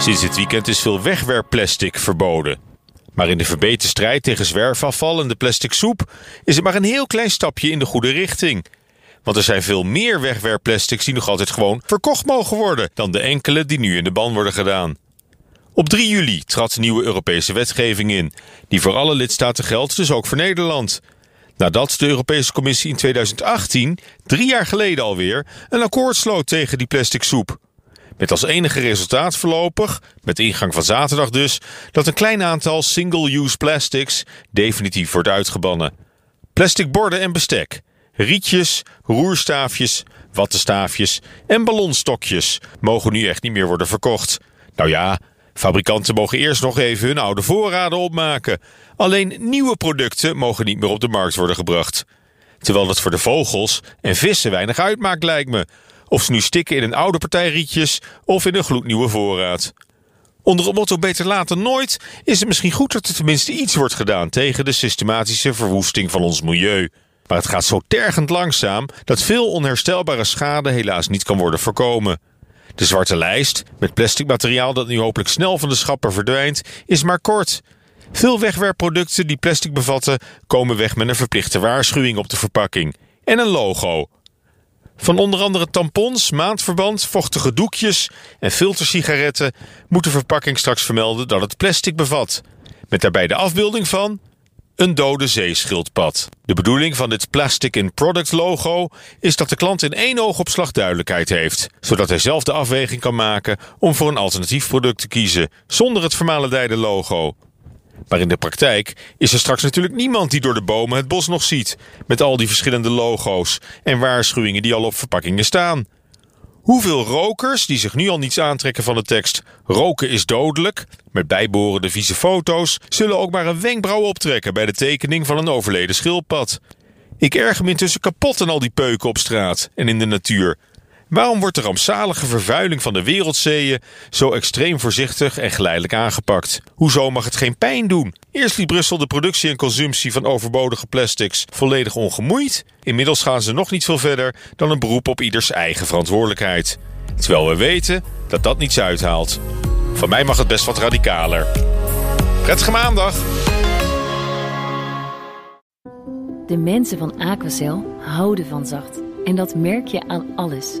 Sinds dit weekend is veel wegwerpplastic verboden. Maar in de verbeterde strijd tegen zwerfafval en de plastic soep is het maar een heel klein stapje in de goede richting. Want er zijn veel meer wegwerpplastics die nog altijd gewoon verkocht mogen worden dan de enkele die nu in de ban worden gedaan. Op 3 juli trad nieuwe Europese wetgeving in, die voor alle lidstaten geldt, dus ook voor Nederland. Nadat de Europese Commissie in 2018, drie jaar geleden alweer, een akkoord sloot tegen die plastic soep. Met als enige resultaat voorlopig, met ingang van zaterdag dus, dat een klein aantal single-use plastics definitief wordt uitgebannen. Plastic borden en bestek, rietjes, roerstaafjes, wattenstaafjes en ballonstokjes mogen nu echt niet meer worden verkocht. Nou ja, fabrikanten mogen eerst nog even hun oude voorraden opmaken. Alleen nieuwe producten mogen niet meer op de markt worden gebracht. Terwijl dat voor de vogels en vissen weinig uitmaakt lijkt me. Of ze nu stikken in een oude partij rietjes of in een gloednieuwe voorraad. Onder het motto beter later nooit is het misschien goed dat er tenminste iets wordt gedaan tegen de systematische verwoesting van ons milieu. Maar het gaat zo tergend langzaam dat veel onherstelbare schade helaas niet kan worden voorkomen. De zwarte lijst, met plastic materiaal dat nu hopelijk snel van de schapper verdwijnt, is maar kort. Veel wegwerpproducten die plastic bevatten, komen weg met een verplichte waarschuwing op de verpakking en een logo. Van onder andere tampons, maandverband, vochtige doekjes en filtersigaretten moet de verpakking straks vermelden dat het plastic bevat. Met daarbij de afbeelding van een dode zeeschildpad. De bedoeling van dit Plastic in Product logo is dat de klant in één oogopslag duidelijkheid heeft, zodat hij zelf de afweging kan maken om voor een alternatief product te kiezen, zonder het vermalendijde logo. Maar in de praktijk is er straks natuurlijk niemand die door de bomen het bos nog ziet, met al die verschillende logo's en waarschuwingen die al op verpakkingen staan. Hoeveel rokers die zich nu al niets aantrekken van de tekst roken is dodelijk, met bijbehorende vieze foto's, zullen ook maar een wenkbrauw optrekken bij de tekening van een overleden schildpad. Ik erger me intussen kapot aan al die peuken op straat en in de natuur. Waarom wordt de rampzalige vervuiling van de wereldzeeën zo extreem voorzichtig en geleidelijk aangepakt? Hoezo mag het geen pijn doen? Eerst liet Brussel de productie en consumptie van overbodige plastics volledig ongemoeid. Inmiddels gaan ze nog niet veel verder dan een beroep op ieders eigen verantwoordelijkheid. Terwijl we weten dat dat niets uithaalt. Van mij mag het best wat radicaler. Prettige maandag! De mensen van Aquacel houden van zacht. En dat merk je aan alles.